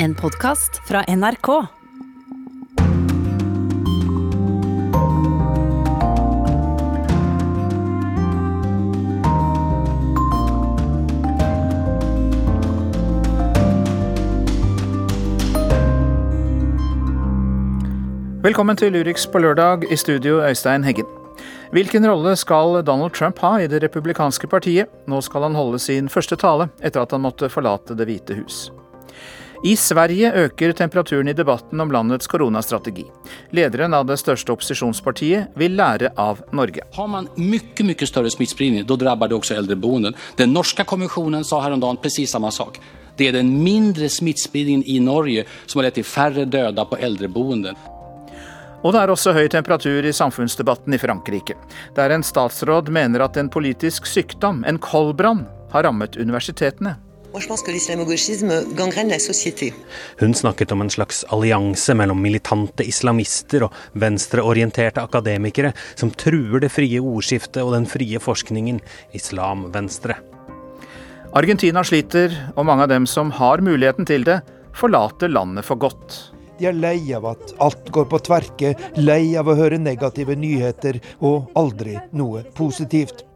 En podkast fra NRK. Velkommen til Urix på lørdag, i studio Øystein Heggen. Hvilken rolle skal Donald Trump ha i det republikanske partiet? Nå skal han holde sin første tale etter at han måtte forlate Det hvite hus. I Sverige øker temperaturen i debatten om landets koronastrategi. Lederen av det største opposisjonspartiet vil lære av Norge. Har man mye mye større smittespredning, da rammer det også eldreboenden. Den norske kommisjonen sa her om dagen presis samme sak. Det er den mindre smittespredningen i Norge som har lett til færre døde på eldreboenden. Og det er også høy temperatur i samfunnsdebatten i Frankrike, der en statsråd mener at en politisk sykdom, en koldbrann, har rammet universitetene. Hun snakket om en slags allianse mellom militante islamister og venstreorienterte akademikere som truer det frie ordskiftet og den frie forskningen islam-venstre. Argentina sliter, og mange av dem som har muligheten til det, forlater landet for godt. De er lei av at alt går på tverke, lei av å høre negative nyheter og aldri noe positivt.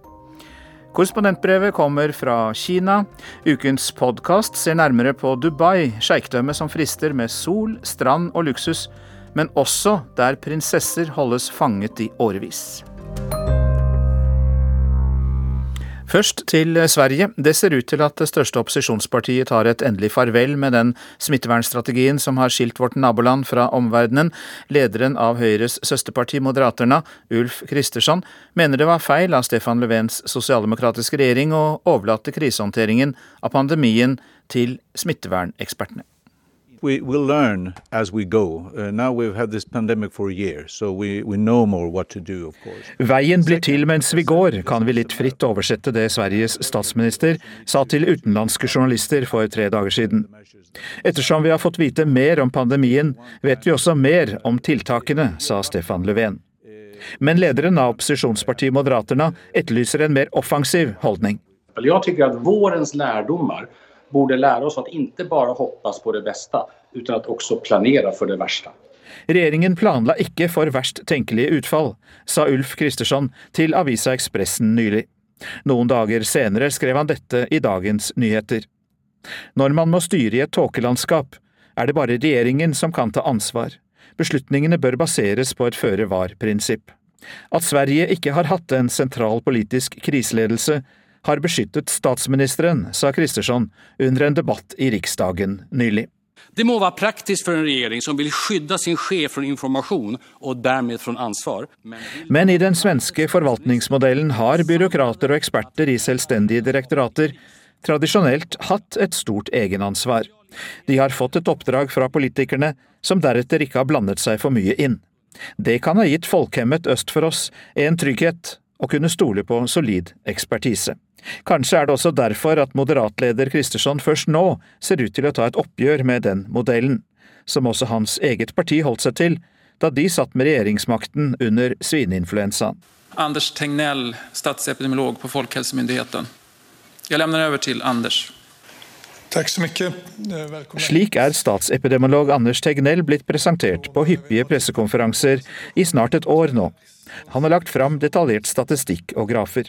Korrespondentbrevet kommer fra Kina. Ukens podkast ser nærmere på Dubai, sjeikdømmet som frister med sol, strand og luksus, men også der prinsesser holdes fanget i årevis. Først til Sverige. Det ser ut til at det største opposisjonspartiet tar et endelig farvel med den smittevernstrategien som har skilt vårt naboland fra omverdenen. Lederen av Høyres søsterparti Moderaterna, Ulf Kristersson, mener det var feil av Stefan Löfvens sosialdemokratiske regjering å overlate krisehåndteringen av pandemien til smittevernekspertene. We will learn as we go. Uh, now we've had this pandemic for a year, so we, we know more what to do, of course. Veien blir til mens vi går, kan vi litt fritt oversette det Sveriges statsminister sa til utenlandske journalister for tre dager siden. Ettersom vi har fått vite mer om pandemien, vet vi også mer om tiltakene, sa Stefan Löfven. Men lederen av opposisjonspartiet Moderaterna etterlyser en mer offensiv holdning. Jeg tycker at vårens lærdommer borde lære oss at ikke bare hoppas på det beste, utan at også planere for det verste. Regjeringen planla ikke for verst tenkelige utfall, sa Ulf Kristersson til avisa Ekspressen nylig. Noen dager senere skrev han dette i dagens nyheter. Når man må styre i et tåkelandskap, er det bare regjeringen som kan ta ansvar. Beslutningene bør baseres på et føre-var-prinsipp. At Sverige ikke har hatt en sentral politisk kriseledelse, har beskyttet statsministeren, sa Kristersson under en debatt i Riksdagen nylig. Det må være praktisk for en regjering som vil skydde sin sjef fra informasjon og dermed fra ansvar. Men Men i den svenske forvaltningsmodellen har byråkrater og eksperter i selvstendige direktorater tradisjonelt hatt et stort egenansvar. De har fått et oppdrag fra politikerne, som deretter ikke har blandet seg for mye inn. Det kan ha gitt folkhemmet øst for oss en trygghet, å kunne stole på solid ekspertise. Kanskje er det også derfor at moderatleder Kristersson først nå ser ut til å ta et oppgjør med den modellen, som også hans eget parti holdt seg til da de satt med regjeringsmakten under svineinfluensaen. Anders Tegnell, statsepidemiolog på Folkehelsemyndigheten. Jeg lämnar over til Anders. Takk så mye. Velkommen. Slik er statsepidemiolog Anders Tegnell blitt presentert på hyppige pressekonferanser i snart et år nå. Han har lagt fram detaljert statistikk og grafer.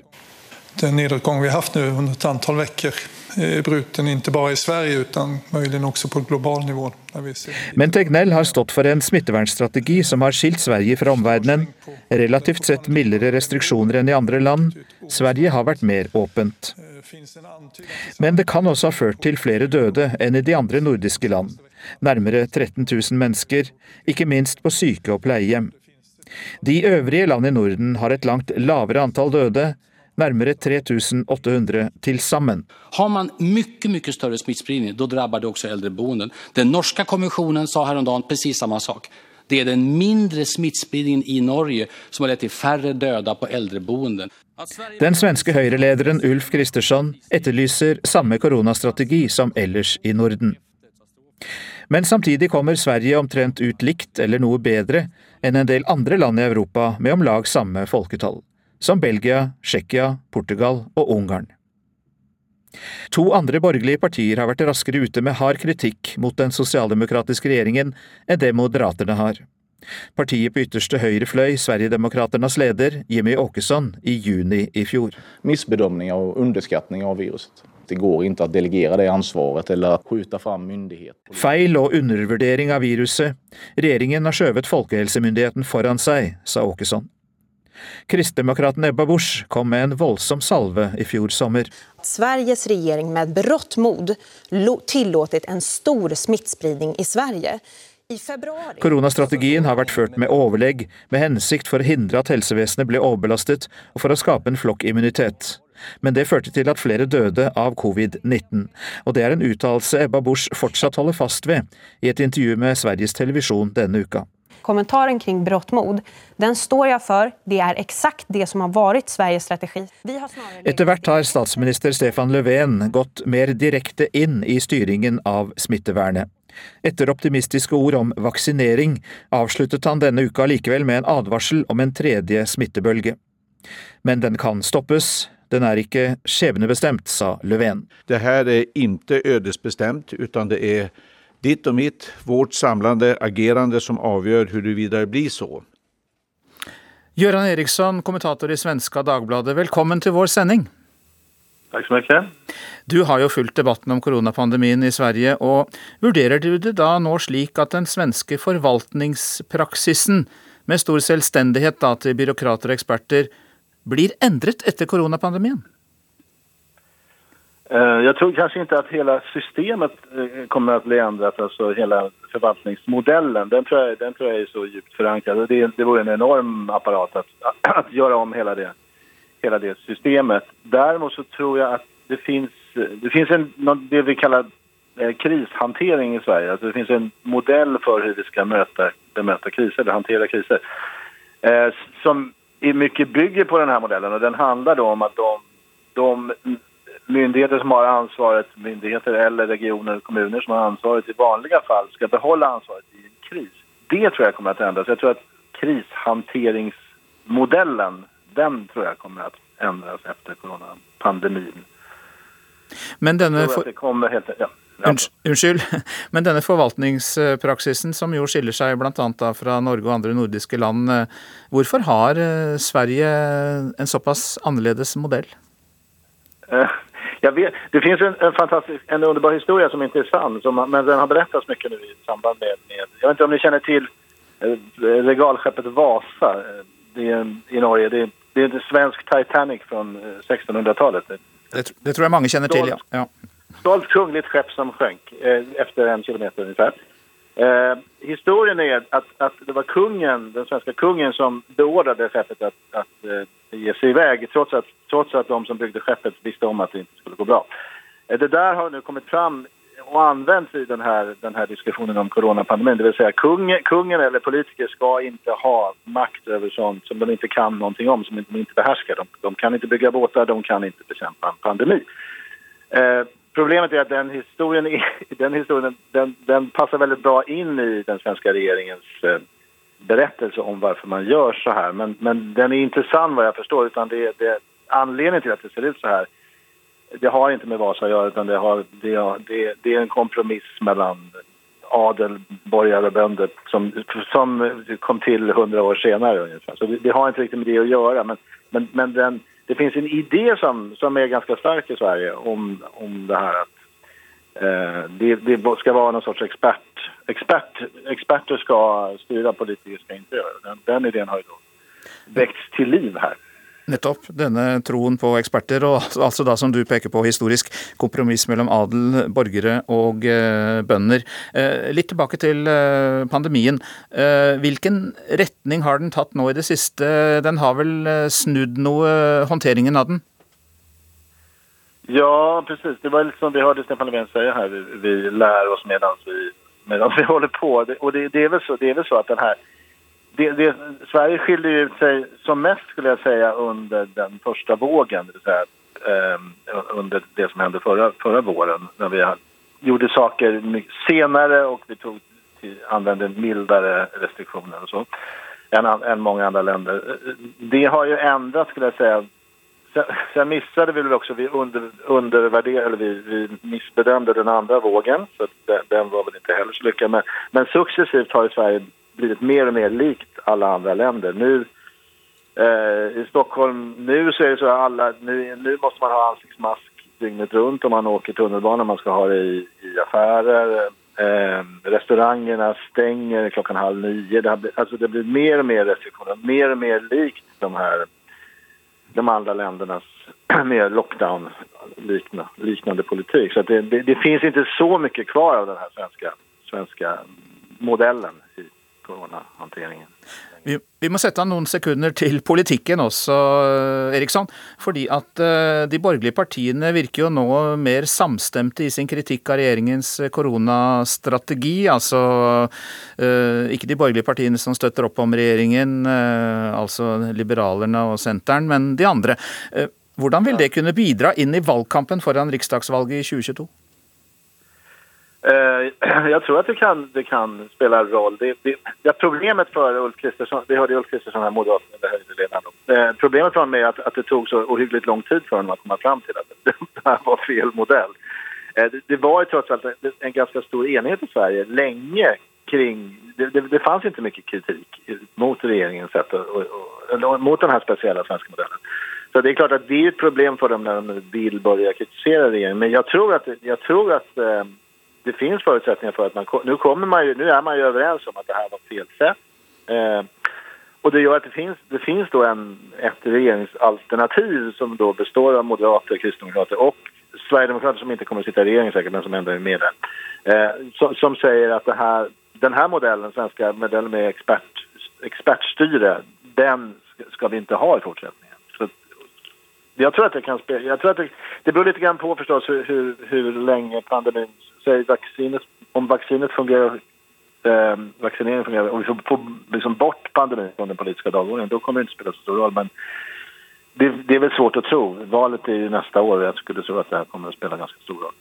Den nedåtgång vi haft nu under ett antal veckor är bruten i Sverige utan möjligen på global nivå. Men Tegnell har stått for en smittevernstrategi som har skilt Sverige fra omverdenen. Relativt sett mildere restriksjoner enn i andre land. Sverige har vært mer åpent. Men det kan også ha ført til flere døde enn i de andre nordiske land. Nærmere 13 000 mennesker, ikke minst på syke- og pleiehjem. De øvrige land i Norden har et langt lavere antall døde, nærmere 3800 til sammen. Har man mye mye større smittspridning, da rammer det også eldreboenden. Den norske kommisjonen sa her om dagen precis samme sak. Det er den mindre smittspridningen i Norge som har lett til færre døde på eldreboenden. Den svenske høyrelederen Ulf Kristersson etterlyser samme koronastrategi som ellers i Norden. Men samtidig kommer Sverige omtrent ut likt eller noe bedre enn en del andre land i Europa med om lag samme folketall, som Belgia, Tsjekkia, Portugal og Ungarn. To andre borgerlige partier har vært raskere ute med hard kritikk mot den sosialdemokratiske regjeringen enn det Moderaterne har. Partiet på ytterste høyre fløy, Sverigedemokraternas leder, Jimmy Åkesson, i juni i fjor. Misbedømning og underskattning av viruset. Det går ikke å delegere det ansvaret eller skyte fram myndighet. Feil og undervurdering av viruset. Regjeringen har skjøvet folkehelsemyndigheten foran seg, sa Åkesson. Kristdemokraten Ebba Busch kom med en voldsom salve i fjor sommer. Sveriges regjering med brått mod tillatt en stor smittespredning i Sverige. Koronastrategien har vært ført med overlegg, med hensikt for å hindre at helsevesenet ble overbelastet og for å skape en flokkimmunitet. Men det førte til at flere døde av covid-19. Og det er en uttalelse Ebba Busch fortsatt holder fast ved i et intervju med Sveriges Televisjon denne uka. Kommentaren kring brått mod, den står jeg for. Det er eksakt det som har vært Sveriges strategi. Etter hvert har statsminister Stefan Löfven gått mer direkte inn i styringen av smittevernet. Etter optimistiske ord om vaksinering avsluttet han denne uka likevel med en advarsel om en tredje smittebølge. Men den kan stoppes, den er ikke skjebnebestemt, sa Löfven. Det her er ikke ødesbestemt, utan det er ditt og mitt, vårt samlende agerende som avgjør huruvida det blir så. Göran Eriksson, kommentator i svenska Dagbladet, velkommen til vår sending. Takk så mye. Du har jo fulgt debatten om koronapandemien i Sverige, og vurderer du det da nå slik at den svenske forvaltningspraksisen, med stor selvstendighet da til byråkrater og eksperter, blir endret etter koronapandemien? Eh, jeg tror kanskje ikke at hele systemet eh, kommer til å bli endret. altså Hele forvaltningsmodellen den tror jeg, den tror jeg er så dypt forankret. Det, det vore en enorm apparat å gjøre om hele det, hele det systemet. Derimot så tror jeg at det finnes en, det vi kaller eh, krishantering i Sverige. Altså det finnes en modell for hvordan vi skal møte, kriser, eller håndtere kriser. Eh, som mycket bygger på den här modellen och den handlar då om att de, de myndigheter som har ansvaret, myndigheter eller regioner och kommuner som har ansvaret i vanliga fall ska behålla ansvaret i en kris. Det tror jag kommer att ändras. Jag tror att krishanteringsmodellen, den tror jag kommer att ändras efter coronapandemin. Men denne... For... Kommer helt, ja. Unnskyld, men denne forvaltningspraksisen som jo skiller seg bl.a. fra Norge og andre nordiske land, eh, hvorfor har eh, Sverige en såpass annerledes modell? Eh, vet, det finns en, en, fantastisk, en underbar historia som inte är sann, som, men den har berättats mycket nu i samband med, med jag vet inte om ni känner till regalskeppet Vasa det är, i Norge. Det, det är en svensk Titanic från 1600-talet. Det, det, tror jeg mange kjenner til, ja. ja stolt kungligt skepp som sjönk eh, efter en kilometer ungefär. Eh, historien är att, att, det var kungen, den svenska kungen som beordrade skeppet att, att eh, ge sig iväg trots att, trots att de som byggde skeppet visste om att det inte skulle gå bra. Eh, det där har nu kommit fram och används i den här, den här diskussionen om coronapandemin. Det vill säga kung, kungen eller politiker ska inte ha makt över sånt som de inte kan någonting om, som de inte behärskar. De, de kan inte bygga båtar, de kan inte bekämpa en pandemi. Eh, Problemet är att den historien, den, historien den, den, passar väldigt bra in i den svenska regeringens eh, berättelse om varför man gör så här. Men, men den är intressant vad jag förstår utan det, det, anledningen till att det ser ut så här det har inte med Vasa att göra utan det, har, det, det, det är en kompromiss mellan adel, borgare och bönder som, som kom till hundra år senare ungefär. Så det, det, har inte riktigt med det att göra men, men, men den det finns en idé som, som är ganska stark i Sverige om, om det här att det, det, ska vara någon sorts expert, expert. Experter ska styra, politiker ska den, den idén har då väckts til liv her. Nettopp. Denne troen på eksperter, og altså da som du peker på historisk kompromiss mellom adel, borgere og eh, bønder. Eh, litt tilbake til eh, pandemien. Eh, hvilken retning har den tatt nå i det siste? Den har vel eh, snudd noe, håndteringen av den? Ja, precis. Det var litt som vi hørte Stefan Löfven säga her. Vi, vi lär oss medan vi, vi håller på. Och det, det, er vel så, det är väl så at den her det, det, Sverige skilde ut sig som mest skulle jag säga under den första vågen, det vill eh, under det som hände förra, förra våren när vi gjorde saker senare och vi tog till, använde mildare restriktioner och så än, än många andra länder. Det har ju ändrat skulle jag säga sen, sen missade vi väl också, vi under, undervärderade, vi, vi missbedömde den andra vågen. Så den, den, var väl inte heller så lyckad. Men, men successivt har Sverige blivit mer och mer likt alla andra länder. Nu eh, i Stockholm, nu så är det så att alla, nu, nu måste man ha ansiktsmask dygnet runt om man åker tunnelbana, man ska ha det i, i affärer. Eh, restaurangerna stänger klockan halv nio. Det, har, alltså det blir mer och mer restriktioner, mer och mer likt de här de andra ländernas mer lockdown-liknande liknande politik. Så det, det, det, finns inte så mycket kvar av den här svenska modellen i koronahanteringen. Vi, vi, må sette av noen sekunder til politikken også, Eriksson. Fordi at uh, de borgerlige partiene virker jo nå mer samstemte i sin kritikk av regjeringens koronastrategi. Altså uh, ikke de borgerlige partiene som støtter opp om regjeringen, altså Liberalerne og Senteren, men de andre. hvordan vil det kunne bidra inn i valgkampen foran riksdagsvalget i 2022? Eh, jag tror att det kan, det kan spela roll. Det, det, det problemet för Ulf Kristersson, vi hörde Ulf Kristersson här, Moderaterna, det höjdeledaren. Eh, problemet för honom är att, att det tog så ohyggligt lång tid för honom att komma fram till att det, här var fel modell. Eh, det, det, var ju trots allt en, en ganska stor enhet i Sverige länge kring... Det, det, det fanns inte mycket kritik mot regeringens sätt och, och, och, mot den här speciella svenska modellen. Så det är klart att det är ett problem för dem när de vill börja kritisera regeringen. Men jag tror att, jag tror att eh, det finns förutsättningar för att man... Nu, kommer man ju, nu är man ju överens om att det här var fel sätt. Eh, och det gör att det finns, det finns då en, ett regeringsalternativ som då består av moderater, kristdemokrater och sverigedemokrater som inte kommer att sitta i regeringen säkert, men som ändå är med där. Eh, som, som, säger att det här, den här modellen, svenska modellen med expert, expertstyre, den ska vi inte ha i fortsättningen. Så jag tror att det kan spela, jag tror att det, det beror lite grann på förstås hur, hur, hur länge pandemin säg vaccinet, om vaccinet fungerar eh, vaccineringen fungerar, om vi får, får liksom bort pandemin från den politiska dagordningen, då kommer det inte spela så stor roll. Men det, det, är väl svårt att tro. Valet är ju nästa år och jag skulle tro att det här kommer att spela ganska stor roll.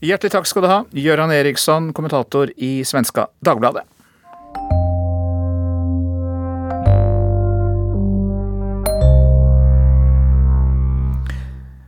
Hjertelig takk skal du ha, Göran Eriksson, kommentator i Svenska Dagbladet.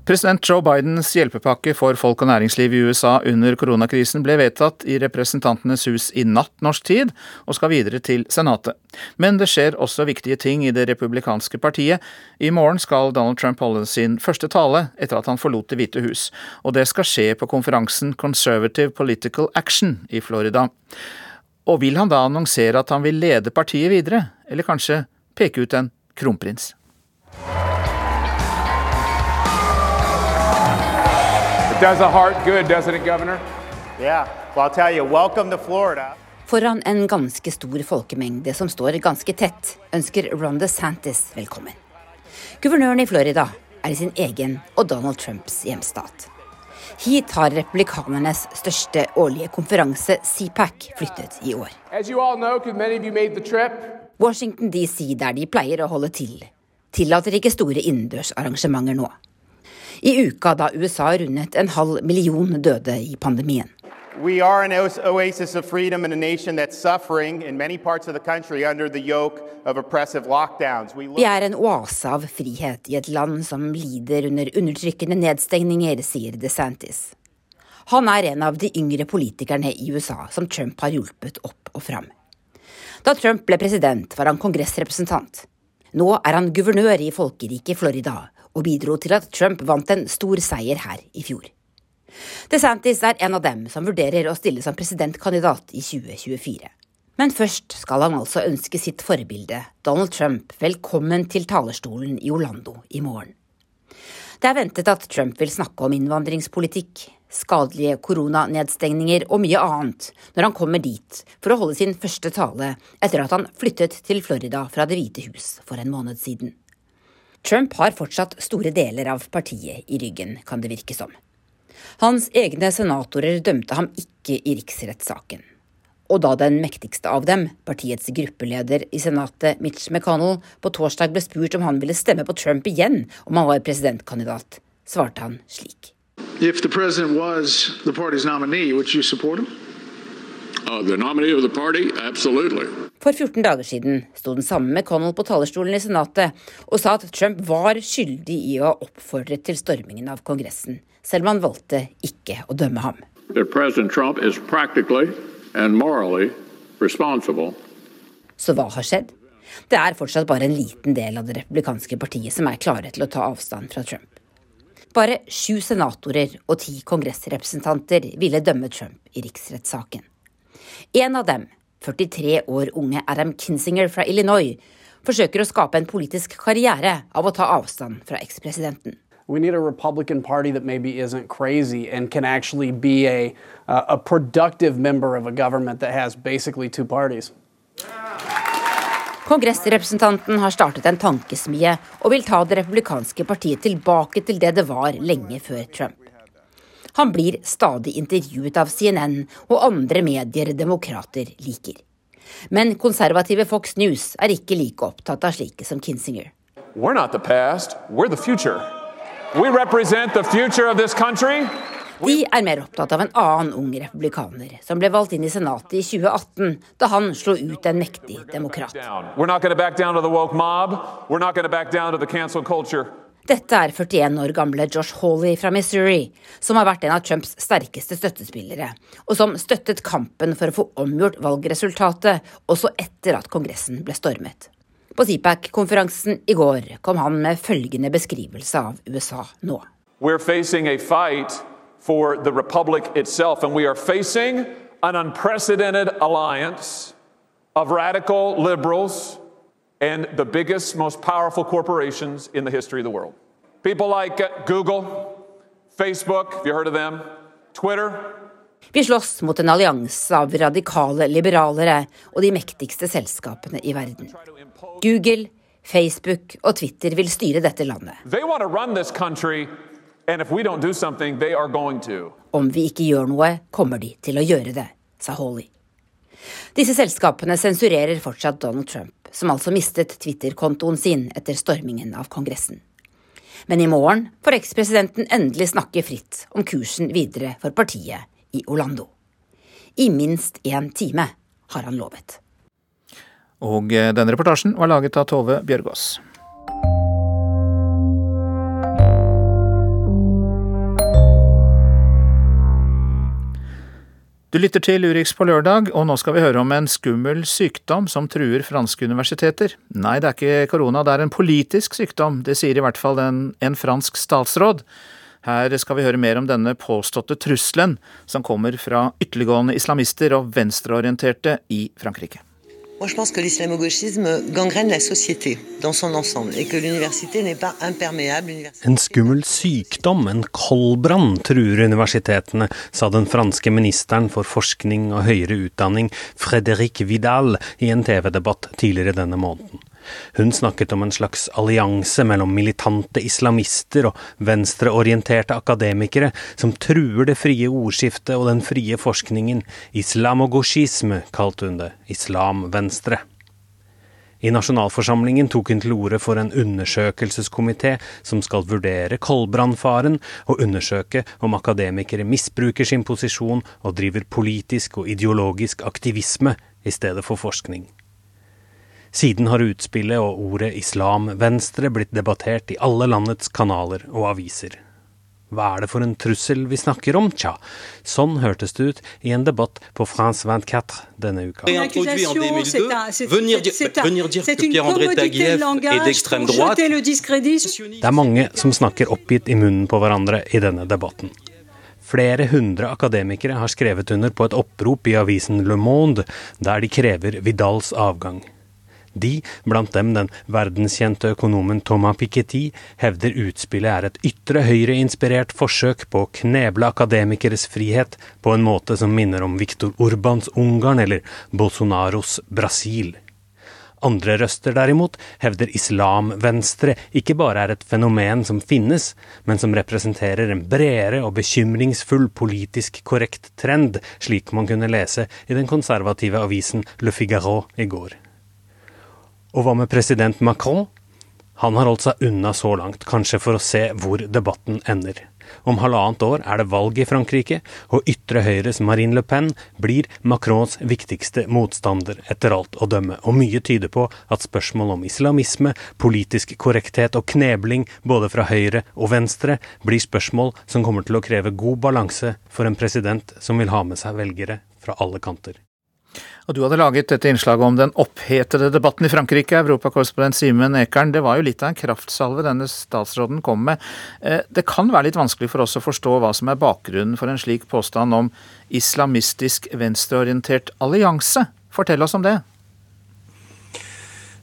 President Joe Bidens hjelpepakke for folk og næringsliv i USA under koronakrisen ble vedtatt i Representantenes hus i natt norsk tid, og skal videre til Senatet. Men det skjer også viktige ting i det republikanske partiet. I morgen skal Donald Trump holde sin første tale etter at han forlot Det hvite hus, og det skal skje på konferansen Conservative Political Action i Florida. Og vil han da annonsere at han vil lede partiet videre, eller kanskje peke ut en kronprins? Does a heart good, doesn't it, Governor? Yeah. Well, I'll tell you, welcome to Florida. Foran en ganske stor folkemengde som står ganske tett, ønsker Ron DeSantis velkommen. Guvernøren i Florida er i sin egen og Donald Trumps hjemstat. Hit har republikanernes største årlige konferanse, CPAC, flyttet i år. Washington DC, der de pleier å holde til, tillater ikke store innendørsarrangementer nå i uka da USA rundet en halv million døde i pandemien. We are an oasis of freedom in a nation that's suffering in many parts of the country under the yoke of oppressive lockdowns. Vi er en oase av frihet i et land som lider under undertrykkende nedstengninger, sier DeSantis. Han er en av de yngre politikerne i USA som Trump har hjulpet opp og fram. Da Trump ble president, var han kongressrepresentant. Nå er han guvernør i folkerike Florida og bidro til at Trump vant en stor seier her i fjor. DeSantis er en av dem som vurderer å stille som presidentkandidat i 2024. Men først skal han altså ønske sitt forbilde, Donald Trump, velkommen til talerstolen i Orlando i morgen. Det er ventet at Trump vil snakke om innvandringspolitikk, skadelige koronanedstengninger og mye annet når han kommer dit for å holde sin første tale etter at han flyttet til Florida fra Det hvite hus for en måned siden. Trump har fortsatt store deler av partiet i ryggen, kan det virke som. Hans egne senatorer dømte ham ikke i riksrettssaken. Og da den mektigste av dem, partiets gruppeleder i Senatet, Mitch McConnell, på torsdag ble spurt om han ville stemme på Trump igjen om han var presidentkandidat, svarte han slik. If the president was the party's nominee, would you support him? Uh, the nominee of the party, absolutely. For 14 dager siden sto den samme McConnell på talerstolen i Senatet og sa at Trump var skyldig i å ha oppfordret til stormingen av Kongressen, selv om han valgte ikke å dømme ham. Så hva har skjedd? Det er fortsatt bare en liten del av det republikanske partiet som er klare til å ta avstand fra Trump. Bare sju senatorer og ti kongressrepresentanter ville dømme Trump i riksrettssaken. En av dem 43 år unge Adam Kinsinger fra Illinois forsøker å skape en politisk karriere av å ta avstand fra ekspresidenten. We need a Republican Party that maybe isn't crazy and can actually be a, uh, a productive member of a government that has basically two parties. Kongressrepresentanten har startet en tankesmie og vil ta det republikanske partiet tilbake til det det var lenge før Trump. Han blir stadig intervjuet av CNN og andre medier demokrater liker. Men konservative Fox News er ikke like opptatt av slike som Kinsinger. De er mer opptatt av en annen ung republikaner som ble valgt inn i Senatet i 2018, da han slo ut en mektig demokrat. Dette er 41 år gamle Josh Hawley fra Missouri, som har vært en av Trumps sterkeste støttespillere, og som støttet kampen for å få omgjort valgresultatet også etter at Kongressen ble stormet. På CPAC-konferansen i går kom han med følgende beskrivelse av USA nå. We're facing a fight for the republic itself, and we are facing an unprecedented alliance of radical liberals and the biggest, most powerful corporations in the history of the world. People like uh, Google, Facebook, have you heard of them? Twitter. Vi slåss mot en allianse av radikale liberalere og de mektigste selskapene i verden. Google, Facebook og Twitter vil styre dette landet. Om vi ikke gjør noe, kommer de til å gjøre det, sa Hawley. Disse selskapene sensurerer fortsatt Donald Trump som altså mistet Twitter-kontoen sin etter stormingen av Kongressen. Men i morgen får ekspresidenten endelig snakke fritt om kursen videre for partiet i Orlando. I minst én time, har han lovet. Og eh, denne reportasjen var laget av Tove Bjørgaas. Du lytter til Urix på lørdag, og nå skal vi høre om en skummel sykdom som truer franske universiteter. Nei, det er ikke korona, det er en politisk sykdom. Det sier i hvert fall en, en fransk statsråd. Her skal vi høre mer om denne påståtte trusselen som kommer fra ytterliggående islamister og venstreorienterte i Frankrike. Moi, je pense que l'islamo-gauchisme gangrène la société dans son ensemble et que l'université n'est pas imperméable. En skummel sykdom, en koldbrann, truer universitetene, sa den franske ministeren for forskning og høyere utdanning, Frédéric Vidal, i en TV-debatt tidligere denne måneden. Hun snakket om en slags allianse mellom militante islamister og venstreorienterte akademikere som truer det frie ordskiftet og den frie forskningen. Islamogosjisme, kalte hun det. Islam-venstre. I nasjonalforsamlingen tok hun til orde for en undersøkelseskomité som skal vurdere koldbrannfaren og undersøke om akademikere misbruker sin posisjon og driver politisk og ideologisk aktivisme i stedet for forskning. Siden har utspillet og ordet islam-venstre blitt debattert i alle landets kanaler og aviser. Hva er det for en trussel vi snakker om? Tja, sånn hørtes det ut i en debatt på France 24 denne uka. Det er mange som snakker oppgitt i munnen på hverandre i denne debatten. Flere hundre akademikere har skrevet under på et opprop i avisen Le Monde, der de krever Vidals avgang. De, blant dem den verdenskjente økonomen Thomas Piketty, hevder utspillet er et ytre høyre-inspirert forsøk på å kneble akademikeres frihet på en måte som minner om Viktor Urbans Ungarn eller Bolsonaros Brasil. Andre røster derimot hevder islam-venstre ikke bare er et fenomen som finnes, men som representerer en bredere og bekymringsfull politisk korrekt trend, slik man kunne lese i den konservative avisen Le Figaro i går. Og hva med president Macron? Han har holdt seg unna så langt, kanskje for å se hvor debatten ender. Om halvannet år er det valg i Frankrike, og ytre høyres Marine Le Pen blir Macrons viktigste motstander, etter alt å dømme. Og mye tyder på at spørsmål om islamisme, politisk korrekthet og knebling både fra høyre og venstre blir spørsmål som kommer til å kreve god balanse for en president som vil ha med seg velgere fra alle kanter. Og Du hadde laget dette innslaget om den opphetede debatten i Frankrike. Europakorrespondent Simen Ekern, det var jo litt av en kraftsalve denne statsråden kom med. Eh, det kan være litt vanskelig for oss å forstå hva som er bakgrunnen for en slik påstand om islamistisk venstreorientert allianse. Fortell oss om det.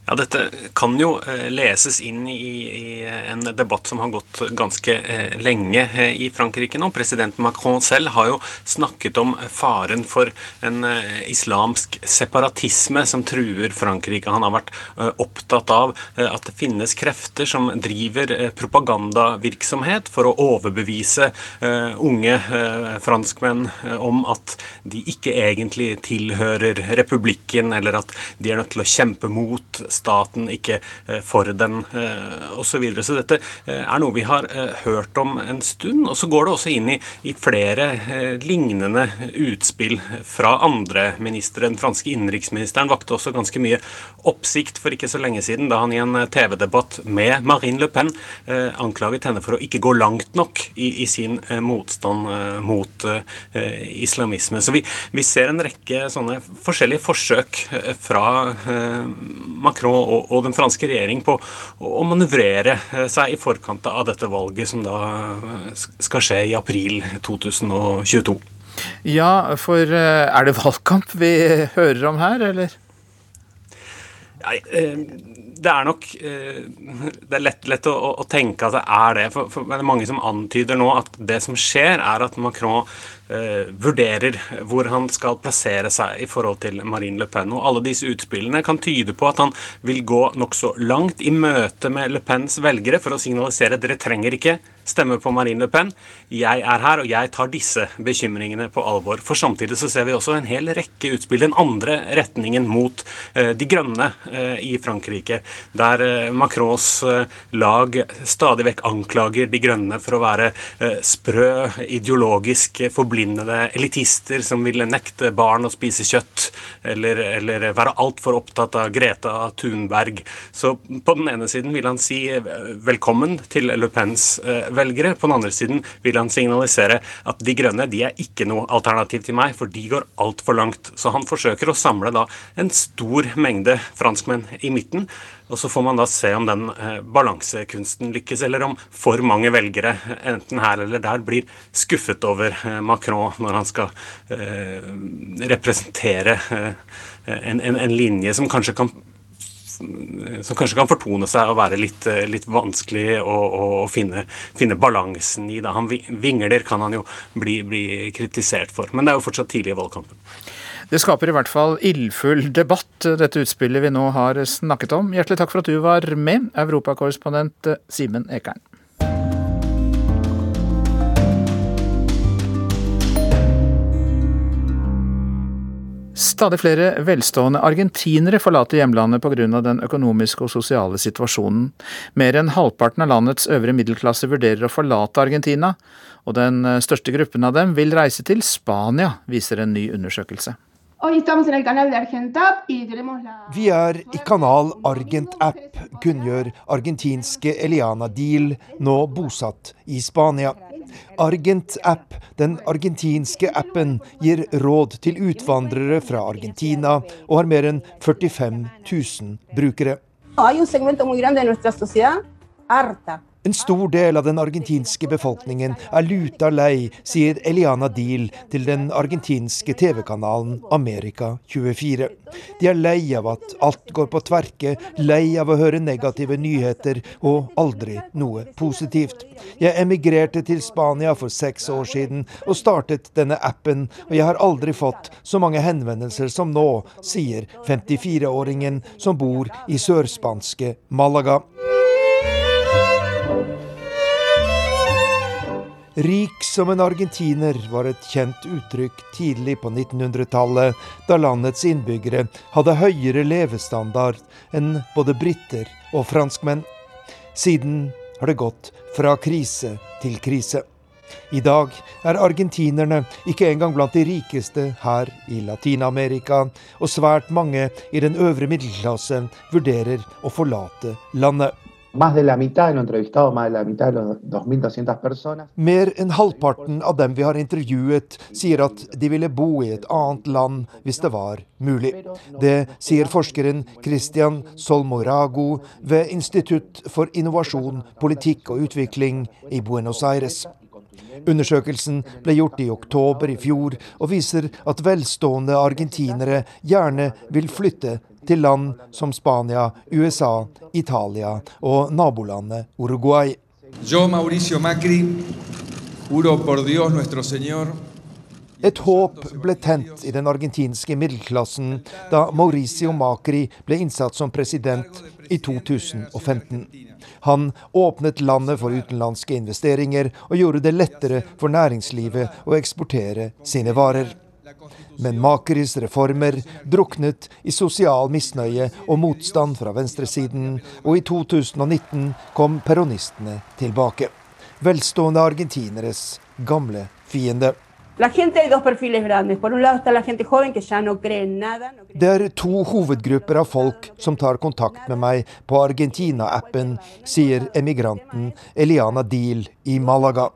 Ja, Dette kan jo eh, leses inn i, i, en debatt som har gått ganske eh, lenge eh, i Frankrike nå. President Macron selv har jo snakket om faren for en islamsk separatisme som truer Frankrike. Han har vært opptatt av at det finnes krefter som driver propagandavirksomhet for å overbevise unge franskmenn om at de ikke egentlig tilhører republikken, eller at de er nødt til å kjempe mot staten, ikke eh, for den osv. Så, videre. så dette eh, er noe vi har eh, hørt om en stund. Og så går det også inn i, i flere lignende utspill fra andre ministre. Den franske innenriksministeren vakte også ganske mye oppsikt for ikke så lenge siden, da han i en TV-debatt med Marine Le Pen anklaget henne for å ikke gå langt nok i, i sin motstand mot islamisme. Så vi, vi, ser en rekke sånne forskjellige forsøk fra Macron Macron og, og den franske regjering på å manøvrere eh, seg i forkant av dette valget, som da eh, skal skje i april 2022. Ja, for eh, er det valgkamp vi hører om her, eller? Nei, det er nok Det er lett, lett å, å, tenke at det er det. For, for, det er mange som antyder nå at det som skjer, er at Macron eh, vurderer hvor han skal plassere seg i forhold til Marine Le Pen. Og alle disse utspillene kan tyde på at han vil gå nokså langt i møte med Le Pens velgere for å signalisere at dere trenger ikke stemme på Marine Le Pen. Jeg er her, og jeg tar disse bekymringene på alvor. For samtidig så ser vi også en hel rekke utspill den andre retningen mot eh, De grønne eh, i Frankrike, der eh, Macrons lag stadig vekk anklager De grønne for å være sprø, ideologisk forblindede elitister som ville nekte barn å spise kjøtt, eller, eller være altfor opptatt av Greta Thunberg. Så på den ene siden vil han si velkommen til Le Pens velgere. På den andre siden vil han signalisere at De grønne de er ikke noe alternativ til meg, for de går altfor langt. Så han forsøker å samle da en stor mengde franskmenn i midten. Og så får man da se om den eh, balansekunsten lykkes, eller om for mange velgere, enten her eller der, blir skuffet over eh, Macron når han skal eh, representere en, en, en, linje som kanskje kan som kanskje kan fortone seg å være litt, eh, litt vanskelig å, å finne, finne, balansen i. Da. Han vingler kan han jo bli, bli kritisert for, men det er jo fortsatt tidlig i valgkampen. Det skaper i hvert fall ildfull debatt, dette utspillet vi nå har snakket om. Hjertelig takk for at du var med, europakorrespondent Simen Ekern. Stadig flere velstående argentinere forlater hjemlandet pga. den økonomiske og sosiale situasjonen. Mer enn halvparten av landets øvre middelklasse vurderer å forlate Argentina, og den største gruppen av dem vil reise til Spania, viser en ny undersøkelse. Vi er i kanal Argent App, kunngjør argentinske Eliana Deal, nå bosatt i Spania. Argent App, den argentinske appen, gir råd til utvandrere fra Argentina og har mer enn 45 000 brukere. Hay en stor del av den argentinske befolkningen er luta lei, sier Eliana Deal til den argentinske TV-kanalen Amerika24. De er lei av at alt går på tverke, lei av å høre negative nyheter og aldri noe positivt. Jeg emigrerte til Spania for seks år siden og startet denne appen, og jeg har aldri fått så mange henvendelser som nå, sier 54-åringen som bor i sørspanske Malaga. Rik som en argentiner var et kjent uttrykk tidlig på 1900-tallet, da landets innbyggere hadde høyere levestandard enn både briter og franskmenn. Siden har det gått fra krise til krise. I dag er argentinerne ikke engang blant de rikeste her i Latin-Amerika, og svært mange i den øvre middelklassen vurderer å forlate landet. Mer enn halvparten av dem vi har intervjuet, sier at de ville bo i et annet land hvis det var mulig. Det sier forskeren Christian Solmorago ved Institutt for innovasjon, politikk og utvikling i Buenos Aires. Undersøkelsen ble gjort i oktober i fjor og viser at velstående argentinere gjerne vil flytte til land som Spania, USA, Italia og nabolandet Uruguay. Yo, Mauricio Macri, juro por Dios nuestro Señor et håp ble tent i den argentinske middelklassen da Mauricio Macri ble innsatt som president i 2015. Han åpnet landet for utenlandske investeringer og gjorde det lettere for næringslivet å eksportere sine varer. Men Makeris reformer druknet i sosial misnøye og motstand fra venstresiden, og i 2019 kom peronistene tilbake. Velstående argentineres gamle fiende. Det er to hovedgrupper av folk som tar kontakt med meg på Argentina-appen, sier emigranten Eliana Deal i Malaga.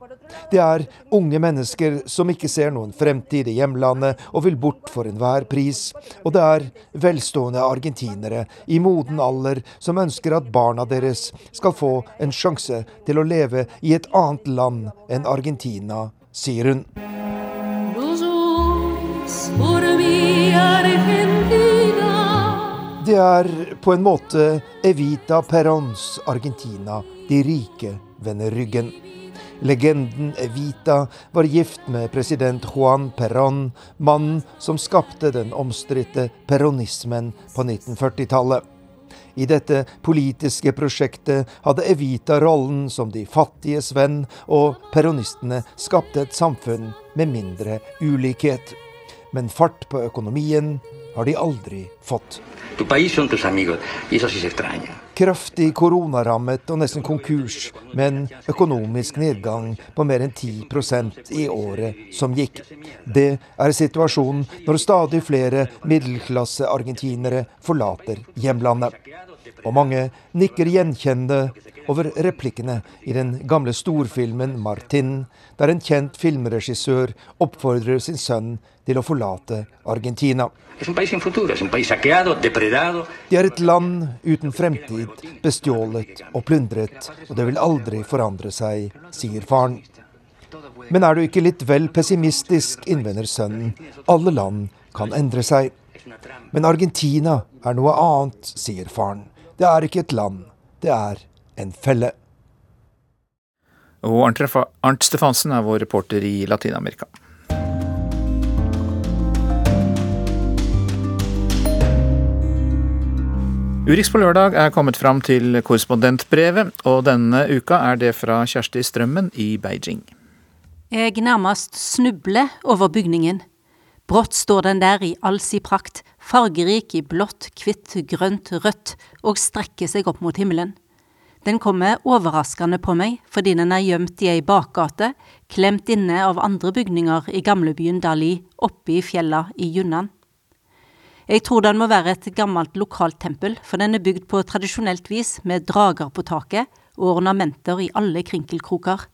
Det er unge mennesker som ikke ser noen fremtid i hjemlandet og vil bort for enhver pris. Og det er velstående argentinere i moden alder som ønsker at barna deres skal få en sjanse til å leve i et annet land enn Argentina, sier hun. Det er på en måte Evita Perons Argentina de rike vender ryggen. Legenden Evita var gift med president Juan Perón, mannen som skapte den omstridte peronismen på 1940-tallet. I dette politiske prosjektet hadde Evita rollen som de fattiges venn, og peronistene skapte et samfunn med mindre ulikhet. Men fart på økonomien har de aldri fått. Kraftig koronarammet og nesten konkurs, men økonomisk nedgang på mer enn 10% i året som gikk. Det er situasjonen når stadig flere middelklasse-argentinere forlater hjemlandet. Og mange nikker gjenkjennende over replikkene i den gamle storfilmen 'Martin', der en kjent filmregissør oppfordrer sin sønn til å forlate Argentina. Det er et land uten fremtid, bestjålet og plundret, og det vil aldri forandre seg, sier faren. Men er du ikke litt vel pessimistisk, innvender sønnen. Alle land kan endre seg. Men Argentina er noe annet, sier faren. Det er ikke et land, det er en felle. Og Arnt Stefansen er vår reporter i Latin-Amerika. Urix på lørdag er kommet fram til korrespondentbrevet, og denne uka er det fra Kjersti Strømmen i Beijing. Jeg nærmest snubler over bygningen. Brått står den der i all sin prakt, fargerik i blått, hvitt, grønt, rødt, og strekker seg opp mot himmelen. Den kommer overraskende på meg fordi den er gjemt i ei bakgate, klemt inne av andre bygninger i gamlebyen Dali, oppe i fjella i Yunnan. Jeg tror den må være et gammelt lokalt tempel, for den er bygd på tradisjonelt vis med drager på taket og ornamenter i alle krinkelkroker.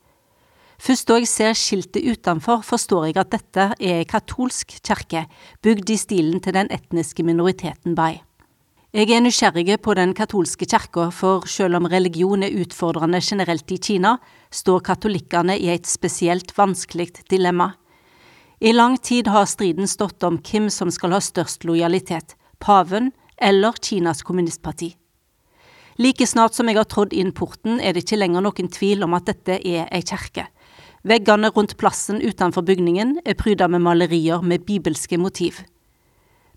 Først da jeg ser skiltet utenfor, forstår jeg at dette er ei katolsk kirke, bygd i stilen til den etniske minoriteten bai. Jeg er nysgjerrig på den katolske kirka, for selv om religion er utfordrende generelt i Kina, står katolikkene i et spesielt vanskelig dilemma. I lang tid har striden stått om hvem som skal ha størst lojalitet, paven eller Kinas kommunistparti. Like snart som jeg har trådt inn porten, er det ikke lenger noen tvil om at dette er ei kirke. Veggene rundt plassen utenfor bygningen er pryda med malerier med bibelske motiv.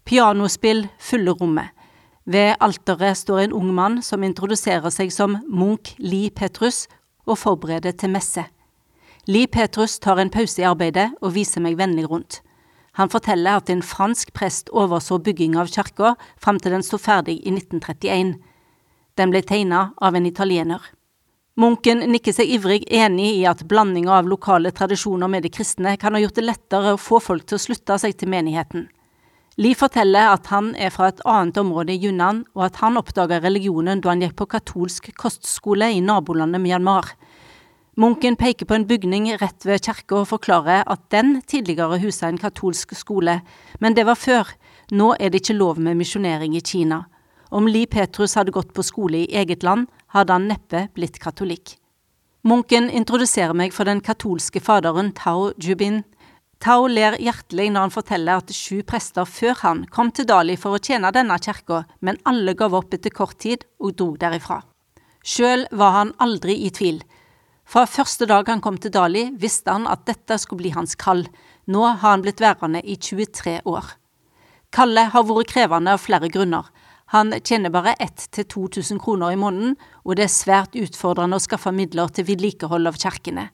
Pianospill fyller rommet. Ved alteret står en ung mann som introduserer seg som Munch Li Petrus og forbereder til messe. Li Petrus tar en pause i arbeidet og viser meg vennlig rundt. Han forteller at en fransk prest overså bygging av kirka fram til den sto ferdig i 1931. Den ble tegna av en italiener. Munken nikker seg ivrig enig i at blandinga av lokale tradisjoner med de kristne kan ha gjort det lettere å få folk til å slutte seg til menigheten. Lee forteller at han er fra et annet område i Yunnan, og at han oppdaga religionen da han gikk på katolsk kostskole i nabolandet Myanmar. Munken peker på en bygning rett ved kirka og forklarer at den tidligere husa en katolsk skole, men det var før. Nå er det ikke lov med misjonering i Kina. Om Li Petrus hadde gått på skole i eget land, hadde han neppe blitt katolikk. Munken introduserer meg for den katolske faderen Tao Jubin. Tao ler hjertelig når han forteller at sju prester før han kom til Dali for å tjene denne kirka, men alle gav opp etter kort tid og dro derifra. Sjøl var han aldri i tvil. Fra første dag han kom til Dali, visste han at dette skulle bli hans kall. Nå har han blitt værende i 23 år. Kallet har vært krevende av flere grunner. Han tjener bare 1000-2000 kroner i måneden, og det er svært utfordrende å skaffe midler til vedlikehold av kirkene.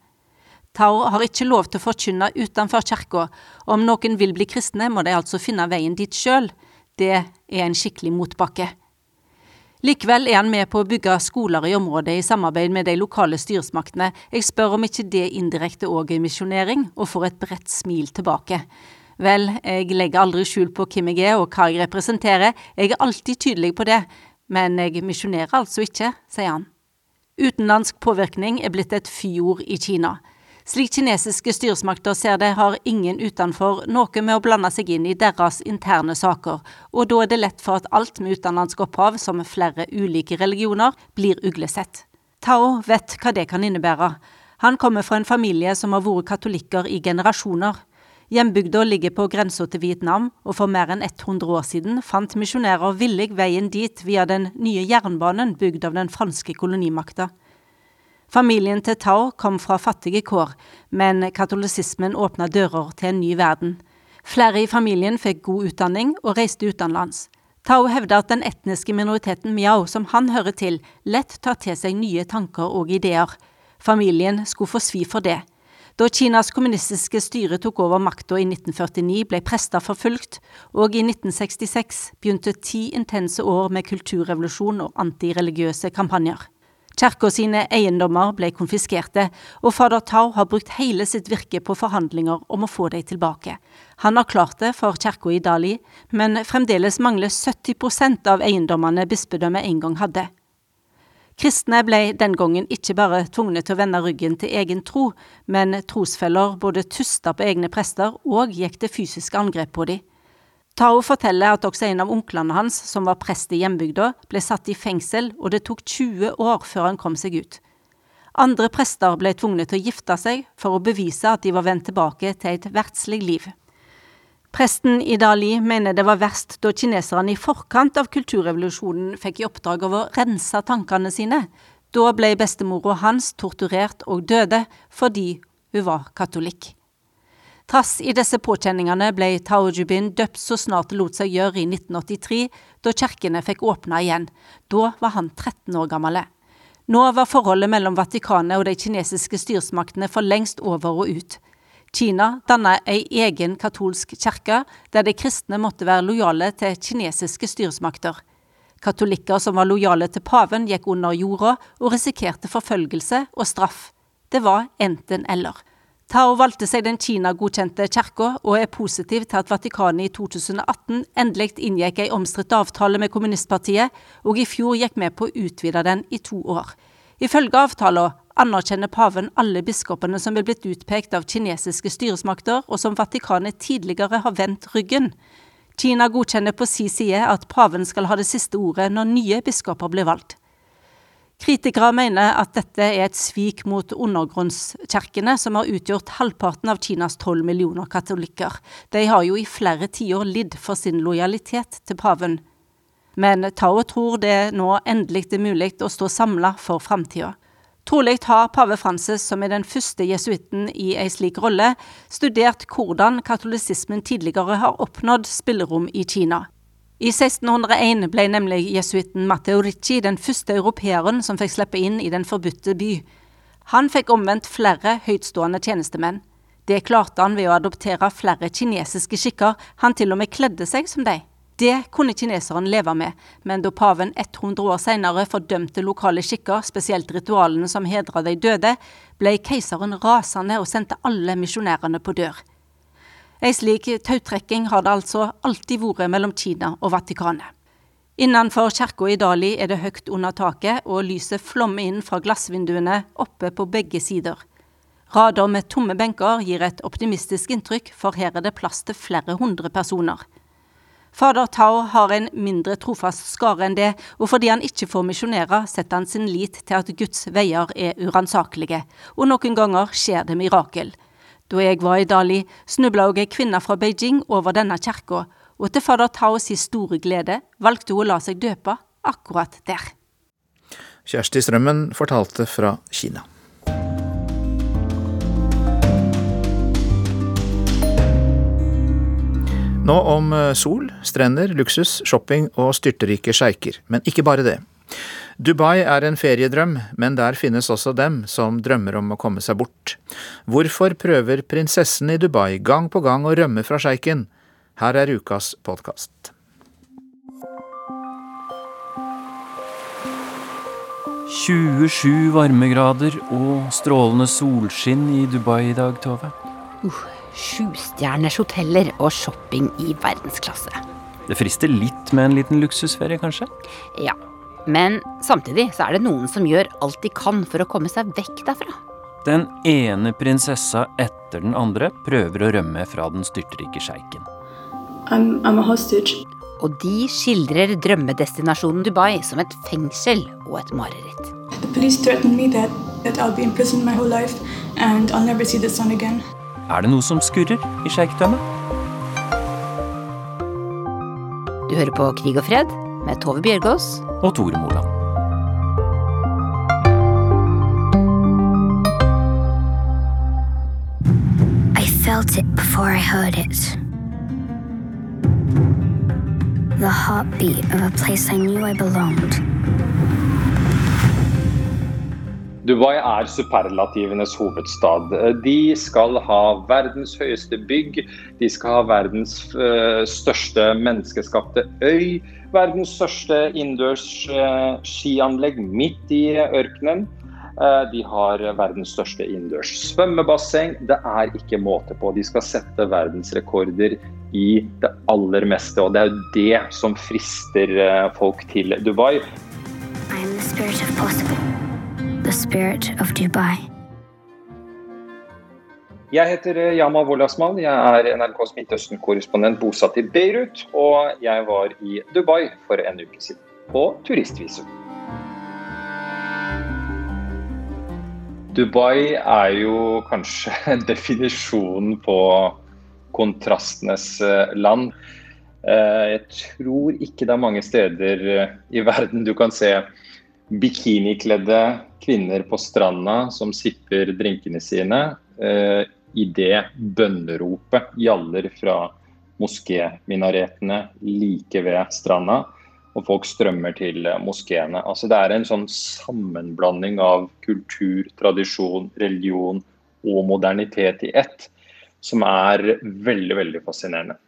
Tao har ikke lov til å forkynne utenfor kirka. Om noen vil bli kristne, må de altså finne veien dit sjøl. Det er en skikkelig motbakke. Likevel er han med på å bygge skoler i området i samarbeid med de lokale styresmaktene. Jeg spør om ikke det indirekte òg er misjonering, og får et bredt smil tilbake. Vel, jeg legger aldri skjul på hvem jeg er og hva jeg representerer, jeg er alltid tydelig på det, men jeg misjonerer altså ikke, sier han. Utenlandsk påvirkning er blitt et fyord i Kina. Slik kinesiske styresmakter ser det, har ingen utenfor noe med å blande seg inn i deres interne saker, og da er det lett for at alt med utenlandsk opphav, som flere ulike religioner, blir uglesett. Tao vet hva det kan innebære. Han kommer fra en familie som har vært katolikker i generasjoner. Hjembygda ligger på grensa til Vietnam, og for mer enn 100 år siden fant misjonærer villig veien dit via den nye jernbanen bygd av den franske kolonimakta. Familien til Tao kom fra fattige kår, men katolisismen åpna dører til en ny verden. Flere i familien fikk god utdanning og reiste utenlands. Tao hevder at den etniske minoriteten miao, som han hører til, lett tar til seg nye tanker og ideer. Familien skulle få svi for det. Da Kinas kommunistiske styre tok over makta i 1949, ble prester forfulgt, og i 1966 begynte ti intense år med kulturrevolusjon og antireligiøse kampanjer. Kirka sine eiendommer ble konfiskerte, og fader Tao har brukt hele sitt virke på forhandlinger om å få dem tilbake. Han har klart det for kirka i Dali, men fremdeles mangler 70 av eiendommene bispedømmet en gang hadde. Kristne ble den gangen ikke bare tvungne til å vende ryggen til egen tro, men trosfeller både tusta på egne prester og gikk til fysiske angrep på dem. Tao forteller at også en av onklene hans, som var prest i hjembygda, ble satt i fengsel, og det tok 20 år før han kom seg ut. Andre prester ble tvungne til å gifte seg for å bevise at de var vendt tilbake til et verdslig liv. Presten i Dali mener det var verst da kineserne i forkant av kulturrevolusjonen fikk i oppdrag av å rense tankene sine. Da ble bestemora hans torturert og døde fordi hun var katolikk. Trass i disse påkjenningene ble Tao Jubin døpt så snart det lot seg gjøre i 1983, da kirkene fikk åpna igjen. Da var han 13 år gammel. Nå var forholdet mellom Vatikanet og de kinesiske styresmaktene for lengst over og ut. Kina danna ei egen katolsk kirke, der de kristne måtte være lojale til kinesiske styresmakter. Katolikker som var lojale til paven, gikk under jorda og risikerte forfølgelse og straff. Det var enten-eller. Tao valgte seg den Kina-godkjente kirka, og er positiv til at Vatikanet i 2018 endelig inngikk ei omstridt avtale med kommunistpartiet, og i fjor gikk med på å utvide den i to år. Ifølge avtalen anerkjenner paven alle biskopene som er blitt utpekt av kinesiske styresmakter, og som Vatikanet tidligere har vendt ryggen. Kina godkjenner på si side at paven skal ha det siste ordet når nye biskoper blir valgt. Kritikere mener at dette er et svik mot undergrunnskirkene, som har utgjort halvparten av Kinas tolv millioner katolikker. De har jo i flere tiår lidd for sin lojalitet til paven. Men Tao tror det nå endelig er mulig å stå samla for framtida. Trolig har pave Francis, som er den første jesuitten i ei slik rolle, studert hvordan katolisismen tidligere har oppnådd spillerom i Kina. I 1601 ble nemlig jesuitten Matteo Ricci den første europeeren som fikk slippe inn i Den forbudte by. Han fikk omvendt flere høytstående tjenestemenn. Det klarte han ved å adoptere flere kinesiske skikker, han til og med kledde seg som de. Det kunne kineseren leve med, men da paven 100 år senere fordømte lokale skikker, spesielt ritualene som hedra de døde, ble keiseren rasende og sendte alle misjonærene på dør. Ei slik tautrekking har det altså alltid vært mellom Kina og Vatikanet. Innenfor kirka i Dali er det høyt under taket, og lyset flommer inn fra glassvinduene oppe på begge sider. Rader med tomme benker gir et optimistisk inntrykk, for her er det plass til flere hundre personer. Fader Tao har en mindre trofast skare enn det, og fordi han ikke får misjonere, setter han sin lit til at Guds veier er uransakelige, og noen ganger skjer det mirakel. Da jeg var i Dali, snubla òg ei kvinne fra Beijing over denne kirka, og til fader Taos si store glede valgte hun å la seg døpe akkurat der. Kjersti Strømmen fortalte fra Kina. Nå om sol, strender, luksus, shopping og styrterike sjeiker. Men ikke bare det. Dubai er en feriedrøm, men der finnes også dem som drømmer om å komme seg bort. Hvorfor prøver prinsessen i Dubai gang på gang å rømme fra sjeiken? Her er ukas podkast. «27 varmegrader og strålende solskinn i Dubai i dag, Tove. Uh, Sjustjerners hoteller og shopping i verdensklasse. Det frister litt med en liten luksusferie, kanskje? Ja, men samtidig så er det noen som gjør alt de kan for å komme seg vekk derfra. Den ene prinsessa etter den andre prøver å rømme fra den styrtrike sjeiken. I'm, I'm a hostage. Og de skildrer drømmedestinasjonen Dubai som et fengsel og et mareritt. The police threatened me that, that I'll be imprisoned my whole life and I'll never see the sun again. Er det noe som skurrer i sjeikdømmet? Du hører på Krig og fred med Tove Bjørgaas og Tore Moland. I felt it before I heard it. The heartbeat of a place I knew I belonged. Dubai er superlativenes hovedstad. De skal ha verdens høyeste bygg, de skal ha verdens uh, største menneskeskapte øy, verdens største innendørs uh, skianlegg midt i ørkenen. De har verdens største innendørs svømmebasseng. Det er ikke måte på. De skal sette verdensrekorder i det aller meste, og det er det som frister folk til Dubai. I'm the spirit of possible the spirit of Dubai. Jeg heter eh, Yama Wolasman. Jeg er NRKs Midtøsten-korrespondent bosatt i Beirut. Og jeg var i Dubai for en uke siden, på turistvisum. Dubai er jo kanskje definisjonen på kontrastenes eh, land. Eh, jeg tror ikke det er mange steder i verden du kan se bikinikledde kvinner på stranda som sipper drinkene sine eh, idet bønneropet gjaller fra moskéminaretene like ved stranda. Og folk strømmer til moskeene. Altså Det er en sånn sammenblanding av kultur, tradisjon, religion og modernitet i ett, som er veldig, veldig fascinerende.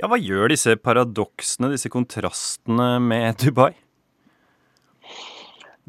Ja, Hva gjør disse paradoksene, disse kontrastene med Dubai?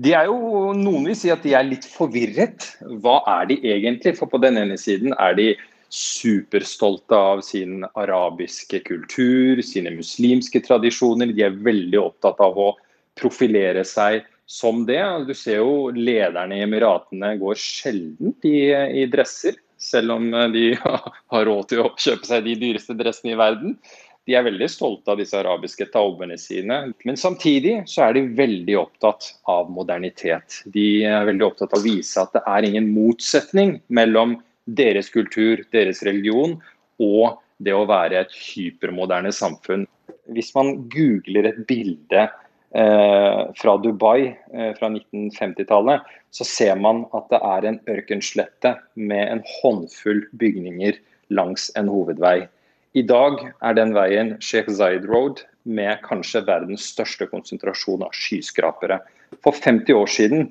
De er jo, Noen vil si at de er litt forvirret. Hva er de egentlig? For på den ene siden er de superstolte av sin arabiske kultur, sine muslimske tradisjoner. De er veldig opptatt av å profilere seg som det. Du ser jo lederne i Emiratene går sjelden i, i dresser, selv om de har råd til å kjøpe seg de dyreste dressene i verden. De er veldig stolte av disse arabiske taubene sine. Men samtidig så er de veldig opptatt av modernitet. De er veldig opptatt av å vise at det er ingen motsetning mellom deres kultur, deres religion og det å være et hypermoderne samfunn. Hvis man googler et bilde eh, fra Dubai eh, fra 1950-tallet, så ser man at det er en ørkenslette med en håndfull bygninger langs en hovedvei. I dag er den veien Sheikh Zayed Road med kanskje verdens største konsentrasjon av skyskrapere. For 50 år siden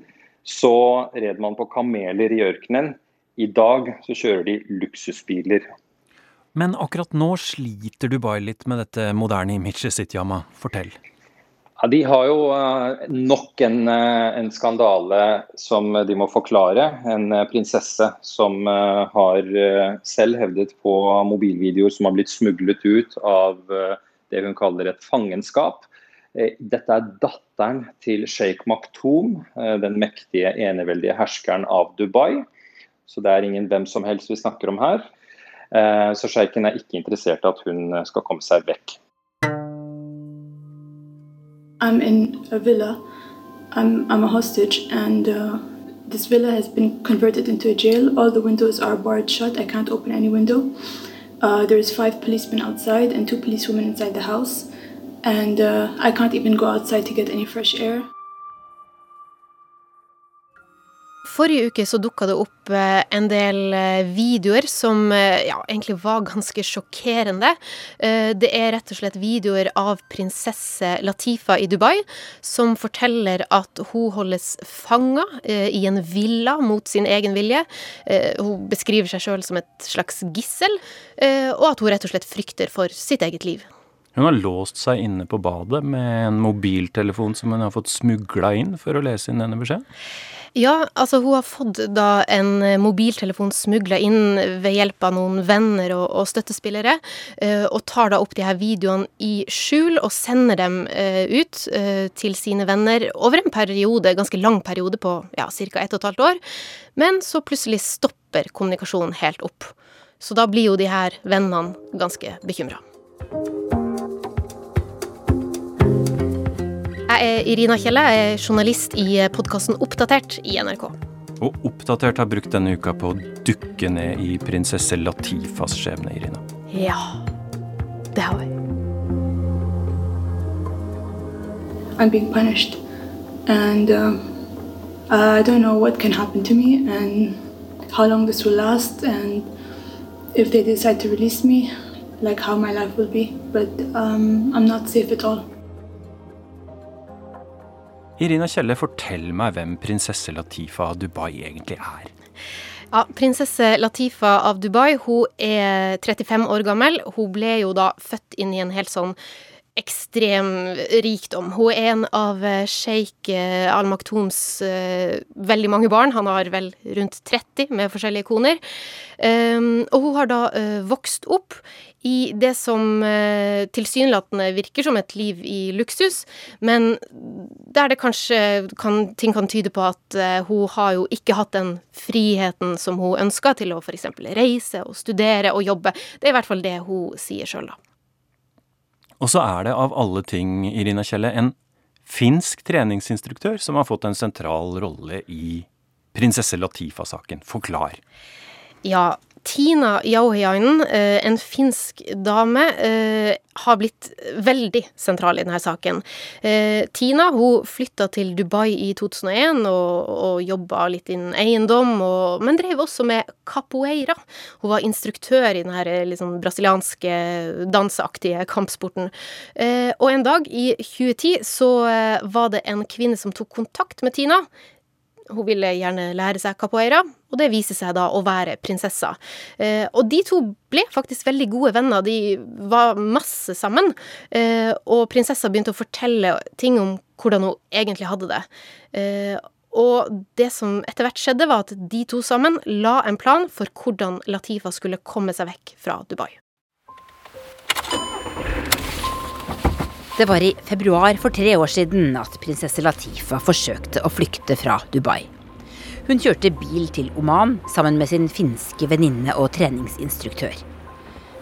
så red man på kameler i ørkenen. I dag så kjører de luksusbiler. Men akkurat nå sliter Dubai litt med dette moderne imaget sitt, Yama. Fortell. Ja, de har jo uh, nok en, uh, en, skandale som de må forklare. En uh, prinsesse som har selv hevdet på mobilvideoer som har blitt smuglet ut av det hun kaller et fangenskap. Dette er datteren til sjeik Maktoum, den mektige eneveldige herskeren av Dubai. Så det er ingen hvem som helst vi snakker om her. Så sjeiken er ikke interessert i at hun skal komme seg vekk. I'm in a villa. I'm, I'm a hostage, and uh, this villa has been converted into a jail. All the windows are barred shut. I can't open any window. Uh, there's five policemen outside and two policewomen inside the house, and uh, I can't even go outside to get any fresh air. Forrige uke så dukka det opp eh, en del eh, videoer som eh, ja, egentlig var ganske sjokkerende. Det er rett og slett videoer av prinsesse Latifa i Dubai som forteller at hun holdes fanga i en villa mot sin egen vilje. Hun beskriver seg sjøl som et slags gissel, og at hun rett og slett frykter for sitt eget liv. Hun har låst seg inne på badet med en mobiltelefon som hun har fått smugla inn for å lese inn denne beskjeden? Ja, altså hun har fått da en eh, mobiltelefon smugla inn ved hjelp av noen venner og, og støttespillere, uh, og tar da opp de her videoene i skjul og sender dem uh, ut uh, til sine venner over en periode, ganske lang periode på ja, ca. ett og et halvt år. Men så plutselig stopper kommunikasjonen helt opp. Så da blir jo de her vennene ganske bekymra. Jeg er Irina Kjelle, jeg er journalist i podkasten Oppdatert i NRK. Og Oppdatert har brukt denne uka på å dukke ned i prinsesse Latifas skjebne, Irina. Ja, det har vi. I'm being punished, and uh, I don't know what can happen to me, and how long this will last, and if they decide to release me, like how my life will be. But um, I'm not safe at all. Irina Kjelle, fortell meg hvem prinsesse Latifa av Dubai egentlig er. Ja, Prinsesse Latifa av Dubai hun er 35 år gammel. Hun ble jo da født inn i en helt sånn ekstrem rikdom. Hun er en av eh, sjeik eh, Al Maktoums uh, veldig mange barn. Han har vel rundt 30 med forskjellige koner. Um, og hun har da vokst opp i det som tilsynelatende virker som et liv i luksus, men der det kanskje kan, ting kan tyde på at hun har jo ikke hatt den friheten som hun ønska til å f.eks. reise og studere og jobbe. Det er i hvert fall det hun sier sjøl, da. Og så er det av alle ting, Irina Kjelle, en finsk treningsinstruktør som har fått en sentral rolle i prinsesse Latifa-saken. Forklar. Ja, Tina Jauhiainen, eh, en finsk dame, eh, har blitt veldig sentral i denne saken. Eh, Tina hun flytta til Dubai i 2001 og, og jobba litt innen eiendom, og, men drev også med capoeira. Hun var instruktør i denne liksom, brasilianske danseaktige kampsporten. Og en dag i 2010 så var det en kvinne som tok kontakt med Tina hun ville gjerne lære seg capoeira, og det viser seg da å være prinsessa. Eh, og de to ble faktisk veldig gode venner, de var masse sammen. Eh, og prinsessa begynte å fortelle ting om hvordan hun egentlig hadde det. Eh, og det som etter hvert skjedde, var at de to sammen la en plan for hvordan Latifa skulle komme seg vekk fra Dubai. Det var i februar for tre år siden at prinsesse Latifa forsøkte å flykte fra Dubai. Hun kjørte bil til Oman sammen med sin finske venninne og treningsinstruktør.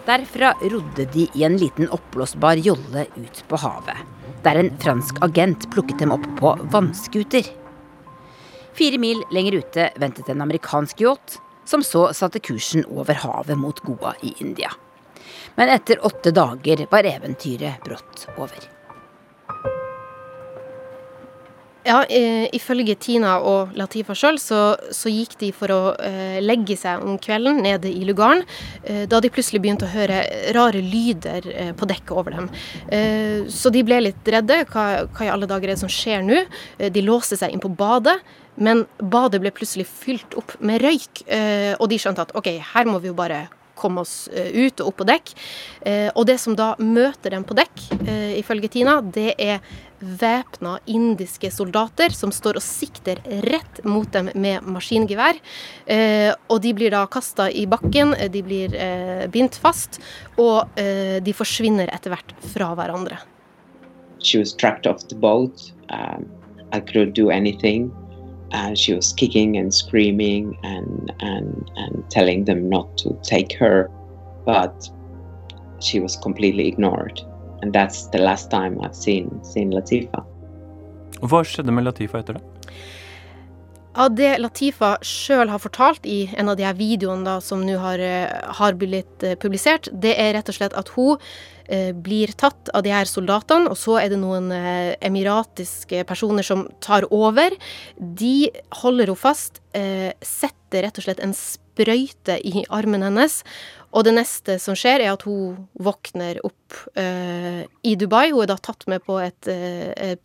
Derfra rodde de i en liten oppblåsbar jolle ut på havet, der en fransk agent plukket dem opp på vannskuter. Fire mil lenger ute ventet en amerikansk yacht, som så satte kursen over havet mot Goa i India. Men etter åtte dager var eventyret brått over. Ja, eh, ifølge Tina og Latifa sjøl, så, så, gikk de for å eh, legge seg om kvelden nede i lugaren, eh, da de plutselig begynte å høre rare lyder eh, på dekket over dem. Eh, så de ble litt redde. Hva, hva, i alle dager er det som skjer nå? Eh, de låste seg inn på badet. Men badet ble plutselig fylt opp med røyk, og de skjønte at OK, her må vi jo bare komme oss ut og opp på dekk. Og det som da møter dem på dekk, ifølge Tina, det er væpna indiske soldater som står og sikter rett mot dem med maskingevær. Eh, og de blir da kasta i bakken, de blir eh, bindt fast, og eh, de forsvinner etter hvert fra hverandre. She was trapped off the boat. Um, I couldn't do anything. Uh, she was kicking and screaming and, and, and telling them not to take her, but she was completely ignored. And that's the last time I've seen, seen Latifa. Hva skjedde med Latifa etter det? Ja, Det Latifa sjøl har fortalt i en av de her videoene da, som nå har, eh, har, blitt eh, publisert, det er rett og slett at hun blir tatt av de her soldatene, og så er det noen eh, emiratiske personer som tar over. De holder henne fast, eh, setter rett og slett en sprøyte i armen hennes, og det neste som skjer, er at hun våkner opp i Dubai. Hun er da tatt med på et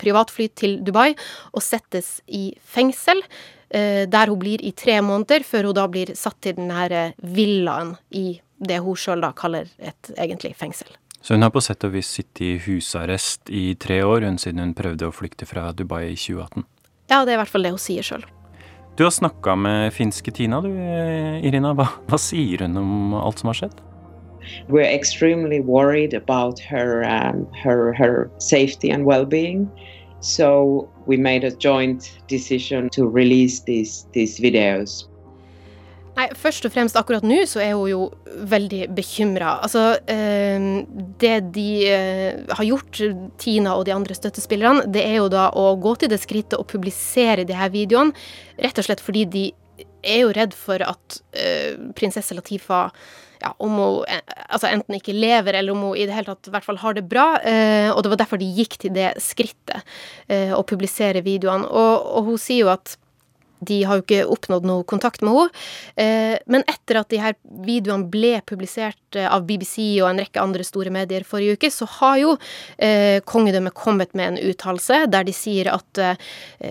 privatfly til Dubai og settes i fengsel. Der hun blir i tre måneder, før hun da blir satt til denne villaen i det hun sjøl kaller et egentlig fengsel. Så hun har på sett og vis sittet i husarrest i tre år, hun siden hun prøvde å flykte fra Dubai i 2018? Ja, det er i hvert fall det hun sier sjøl. Du har snakka med finske Tina, du Irina. Hva, hva, sier hun om alt som har skjedd? We're extremely worried about her, um, her, her safety and well-being. So we made a joint decision to release these, these videos. Nei, Først og fremst akkurat nå så er hun jo veldig bekymra. Altså, eh, det de eh, har gjort, Tina og de andre støttespillerne, det er jo da å gå til det skrittet å publisere de her videoene, rett og slett fordi de er jo redd for at eh, prinsesse Latifa ja, om hun eh, altså enten ikke lever, eller om hun i det hele tatt hvert fall har det bra. Eh, og det var derfor de gikk til det skrittet, eh, å publisere videoene. Og, og hun sier jo at de har jo ikke oppnådd noe kontakt med henne. Eh, men etter at de her videoene ble publisert eh, av BBC og en rekke andre store medier forrige uke, så har jo eh, kongedømmet kommet med en uttalelse der de sier at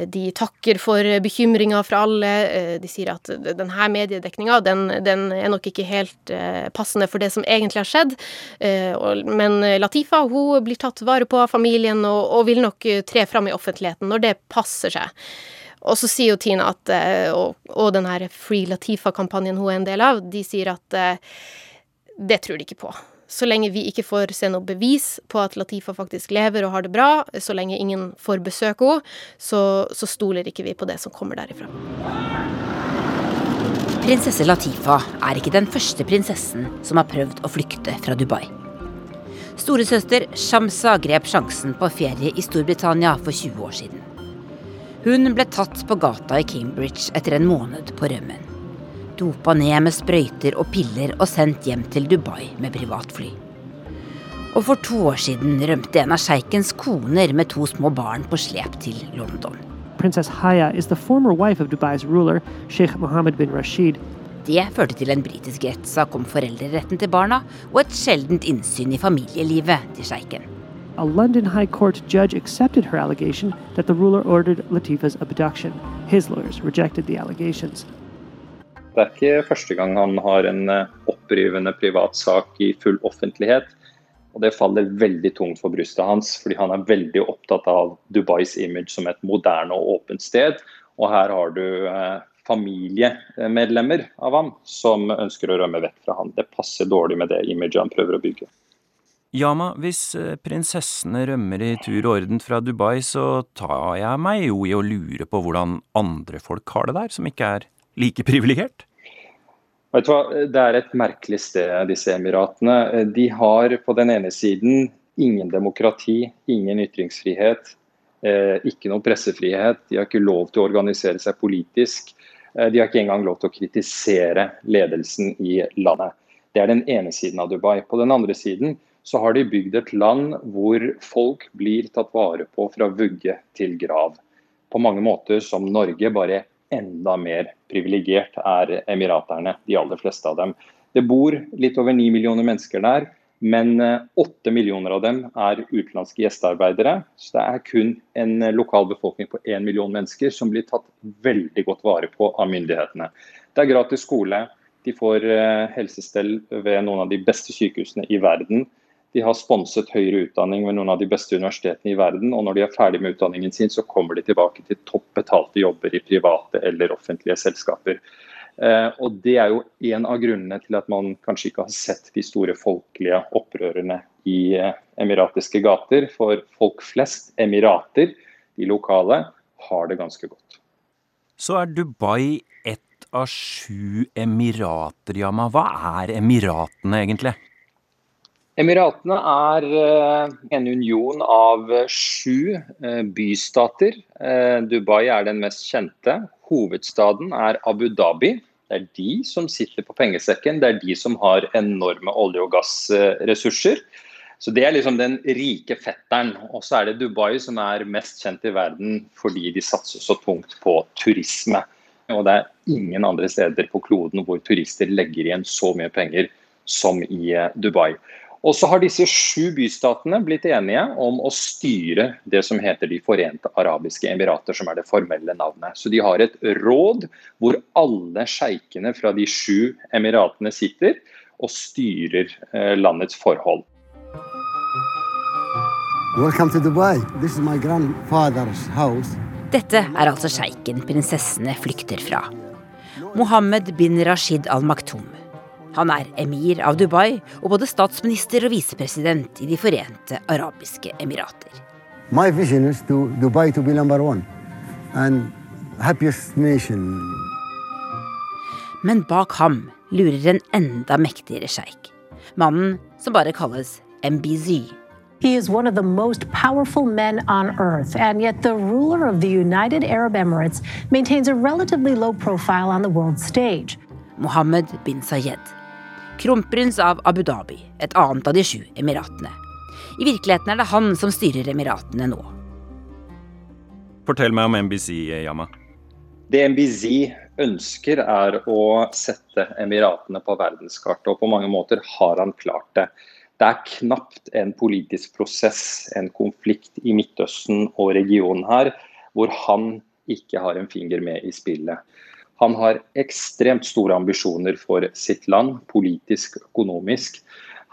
de takker for bekymringa fra alle. De sier at denne mediedekninga, den, den, er nok ikke helt passende for det som egentlig har skjedd. Men Latifa hun blir tatt vare på av familien og, og vil nok tre fram i offentligheten når det passer seg. Og så sier jo Tina at, eh, og, og den her Free Latifa-kampanjen hun er en del av, de sier at eh, det tror de ikke på. Så lenge vi ikke får se noe bevis på at Latifa faktisk lever og har det bra, så lenge ingen får besøke henne, så, så stoler ikke vi på det som kommer derifra. Prinsesse Latifa er ikke den første prinsessen som har prøvd å flykte fra Dubai. Storesøster Shamsa grep sjansen på ferie i Storbritannia for 20 år siden. Hun ble tatt på gata i Cambridge etter en måned på rømmen. Dopa ned med sprøyter og piller og sendt hjem til Dubai med privatfly. Og for to år siden rømte en av sjeikens koner med to små barn på slep til London. Prinsesse Haya er den former kona of Dubai's ruler, sjeik Mohammed bin Rashid. Det førte til en britisk rettssak om foreldreretten til barna og et sjeldent innsyn i familielivet til sjeiken. A London High Court judge accepted her allegation that the ruler ordered Latifa's abduction. His lawyers rejected the allegations. Det er ikke første gang han har en eh, opprivende privatsak i full offentlighet. Og Det faller veldig tungt for brystet hans, fordi han er veldig opptatt av Dubais image som et moderne og åpent sted. Og her har du eh, familiemedlemmer av ham som ønsker å rømme vekk fra ham. Det passer dårlig med det imaget han prøver å bygge. Yama, hvis eh, prinsessene rømmer i tur og orden fra Dubai, så tar jeg meg jo i å lure på hvordan andre folk har det der, som ikke er like privilegert? Vet du hva, Det er et merkelig sted, disse emiratene. De har på den ene siden ingen demokrati, ingen ytringsfrihet, eh, ikke noe pressefrihet. De har ikke lov til å organisere seg politisk. Eh, de har ikke engang lov til å kritisere ledelsen i landet. Det er den ene siden av Dubai. På den andre siden så har de bygd et land hvor folk blir tatt vare på fra vugge til grav. På mange måter som Norge, bare enda mer privilegert er emiraterne, de aller fleste av dem. Det bor litt over ni millioner mennesker der, men eh, åtte millioner av dem er utenlandske gjestearbeidere. Så det er kun en lokal befolkning på én million mennesker som blir tatt veldig godt vare på av myndighetene. Det er gratis skole, De får helsestell ved noen av de beste sykehusene i verden. De har sponset høyere utdanning ved noen av de beste universitetene i verden. Og når de er ferdig med utdanningen sin, så kommer de tilbake til topp betalte jobber i private eller offentlige selskaper. Eh, og Det er jo en av grunnene til at man kanskje ikke har sett de store folkelige opprørene i eh, emiratiske gater. For folk flest, emirater, de lokale, har det ganske godt. Så er Dubai ett av sju emirater, Yama. Hva er Emiratene egentlig? Emiratene er eh, en union av sju bystater. Dubai er den mest kjente. Hovedstaden er Abu Dhabi. Det er de som sitter på pengesekken, det er de som har enorme olje- og gassressurser. Så Det er liksom den rike fetteren. Og så er det Dubai som er mest kjent i verden fordi de satser så tungt på turisme. Og det er ingen andre steder på kloden hvor turister legger igjen så mye penger som i eh, Dubai. Og så har disse sju bystatene blitt enige om å styre det som heter De forente arabiske emirater, som er det formelle navnet. Så de har et råd hvor alle sjeikene fra de sju emiratene sitter og styrer eh, landets forhold. Dette er altså sjeiken prinsessene flykter fra. Mohammed bin Rashid al Maktoum. Han er emir av Dubai og både statsminister og visepresident i De forente arabiske emirater. My vision is to Dubai to be number one and happiest nation. Men bak ham lurer en enda mektigere sjeik. Mannen som bare kalles MBZ. He is one of the most powerful men on earth, and yet the ruler of the United Arab Emirates maintains a relatively low profile on the world stage. Mohammed bin Sayed kronprins av Abu Dhabi, et annet av de sju emiratene. I virkeligheten er det han som styrer emiratene nå. Fortell meg om MBC, Yama. Det MBC ønsker, er å sette Emiratene på verdenskartet, og på mange måter har han klart det. Det er knapt en politisk prosess, en konflikt i Midtøsten og regionen her, hvor han ikke har en finger med i spillet. Han har ekstremt store ambisjoner for sitt land, politisk, økonomisk.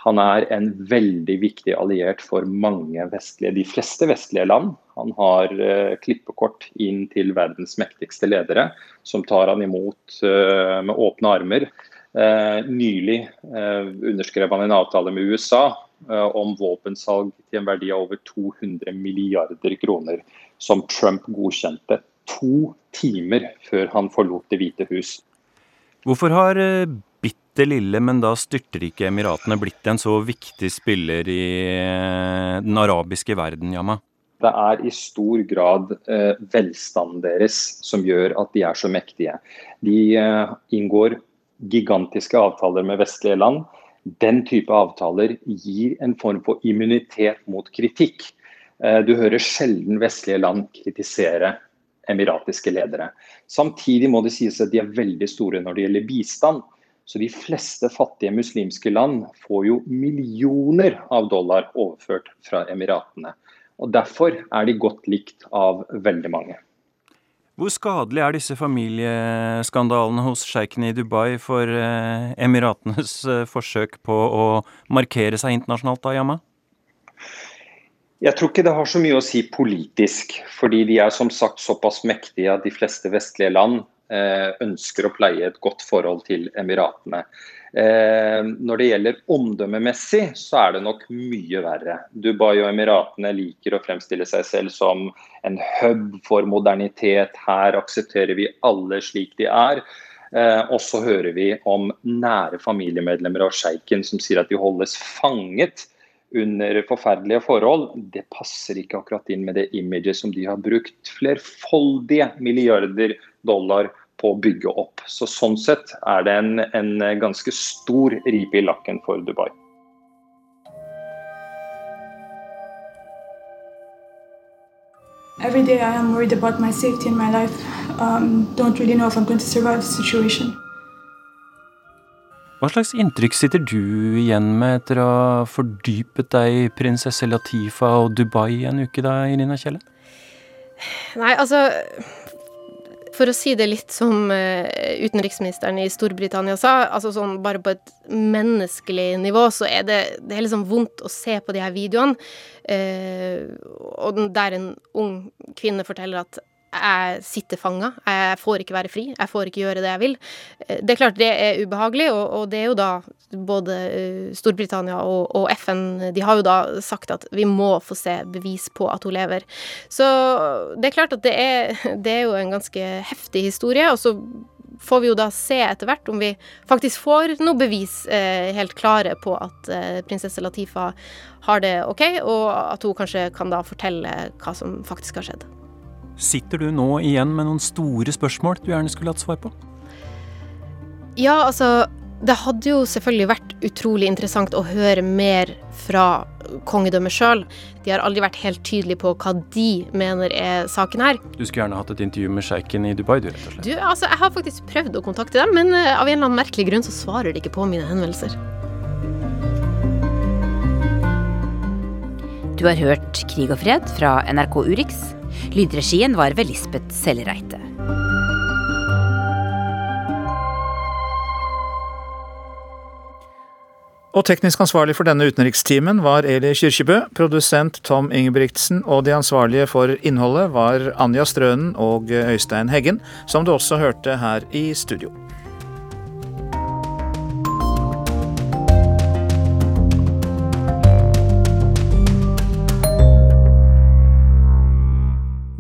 Han er en veldig viktig alliert for mange vestlige, de fleste vestlige land. Han har uh, klippekort inn til verdens mektigste ledere, som tar han imot uh, med åpne armer. Uh, nylig underskrev han en avtale med USA om våpensalg til en verdi av over 200 milliarder kroner, som Trump godkjente to timer før han forlot Det hvite hus. Hvorfor har eh, bitte lille, men da styrtrike Emiratene blitt en så viktig spiller i eh, den arabiske verden, Yama? Det er i stor grad eh, velstanden deres som gjør at de er så mektige. De eh, inngår gigantiske avtaler med vestlige land. Den type avtaler gir en form for immunitet mot kritikk. Eh, du hører sjelden vestlige land kritisere emiratiske ledere. Samtidig må det sies at de er veldig store når det gjelder bistand. Så de fleste fattige muslimske land får jo millioner av dollar overført fra Emiratene. Og Derfor er de godt likt av veldig mange. Hvor skadelig er disse familieskandalene hos sjeikene i Dubai for eh, Emiratenes eh, forsøk på å markere seg internasjonalt, da, Yama? Jeg tror ikke det har så mye å si politisk, fordi de er som sagt såpass mektige at de fleste vestlige land eh, ønsker å pleie et godt forhold til Emiratene. Eh, når det gjelder omdømmemessig, så er det nok mye verre. Dubai og Emiratene liker å fremstille seg selv som en hub for modernitet. Her aksepterer vi alle slik de er. Eh, og så hører vi om nære familiemedlemmer av sjeiken som sier at de holdes fanget under forferdelige forhold, det passer ikke akkurat inn med det imaget som de har brukt flerfoldige milliarder dollar på å bygge opp. Så Sånn sett er det en, en ganske stor ripe i lakken for Dubai. Every day I am worried about my safety and my life. Um, don't really know if I'm going to survive the situation. Hva slags inntrykk sitter du igjen med etter å ha fordypet deg i prinsesse Latifa og Dubai en uke da, Irina Kjelle? Nei, altså For å si det litt som eh, utenriksministeren i Storbritannia sa, altså sånn bare på et menneskelig nivå, så er det, det er liksom vondt å se på de her videoene. Eh, og der en ung kvinne forteller at jeg sitter fanga, jeg får ikke være fri, jeg får ikke gjøre det jeg vil. Eh, det er klart det er ubehagelig, og, og det er jo da både eh, Storbritannia og, og, FN de har jo da sagt at vi må få se bevis på at hun lever. Så det er klart at det er, det er jo en ganske heftig historie. og så får vi jo da se etter hvert om vi faktisk får noe bevis eh, helt klare på at eh, prinsesse Latifa har det OK, og at hun kanskje kan da fortelle hva som faktisk har skjedd. Sitter du nå igjen med noen store spørsmål du gjerne skulle hatt svar på? Ja, altså Det hadde jo selvfølgelig vært utrolig interessant å høre mer fra kongedømmet sjøl. De har aldri vært helt tydelige på hva de mener er saken her. Du skulle gjerne hatt et intervju med sjeiken i Dubai, du, rett og slett. Du, altså, Jeg har faktisk prøvd å kontakte dem, men uh, av en eller annen merkelig grunn så svarer de ikke på mine henvendelser. Du har hørt Krig og fred fra NRK Urix. Lydregien var ved Lisbeth Sellereite. Og teknisk ansvarlig for denne utenrikstimen var Eli Kyrkjebø, produsent Tom Ingebrigtsen, og de ansvarlige for innholdet var Anja Strønen og Øystein Heggen, som du også hørte her i studio.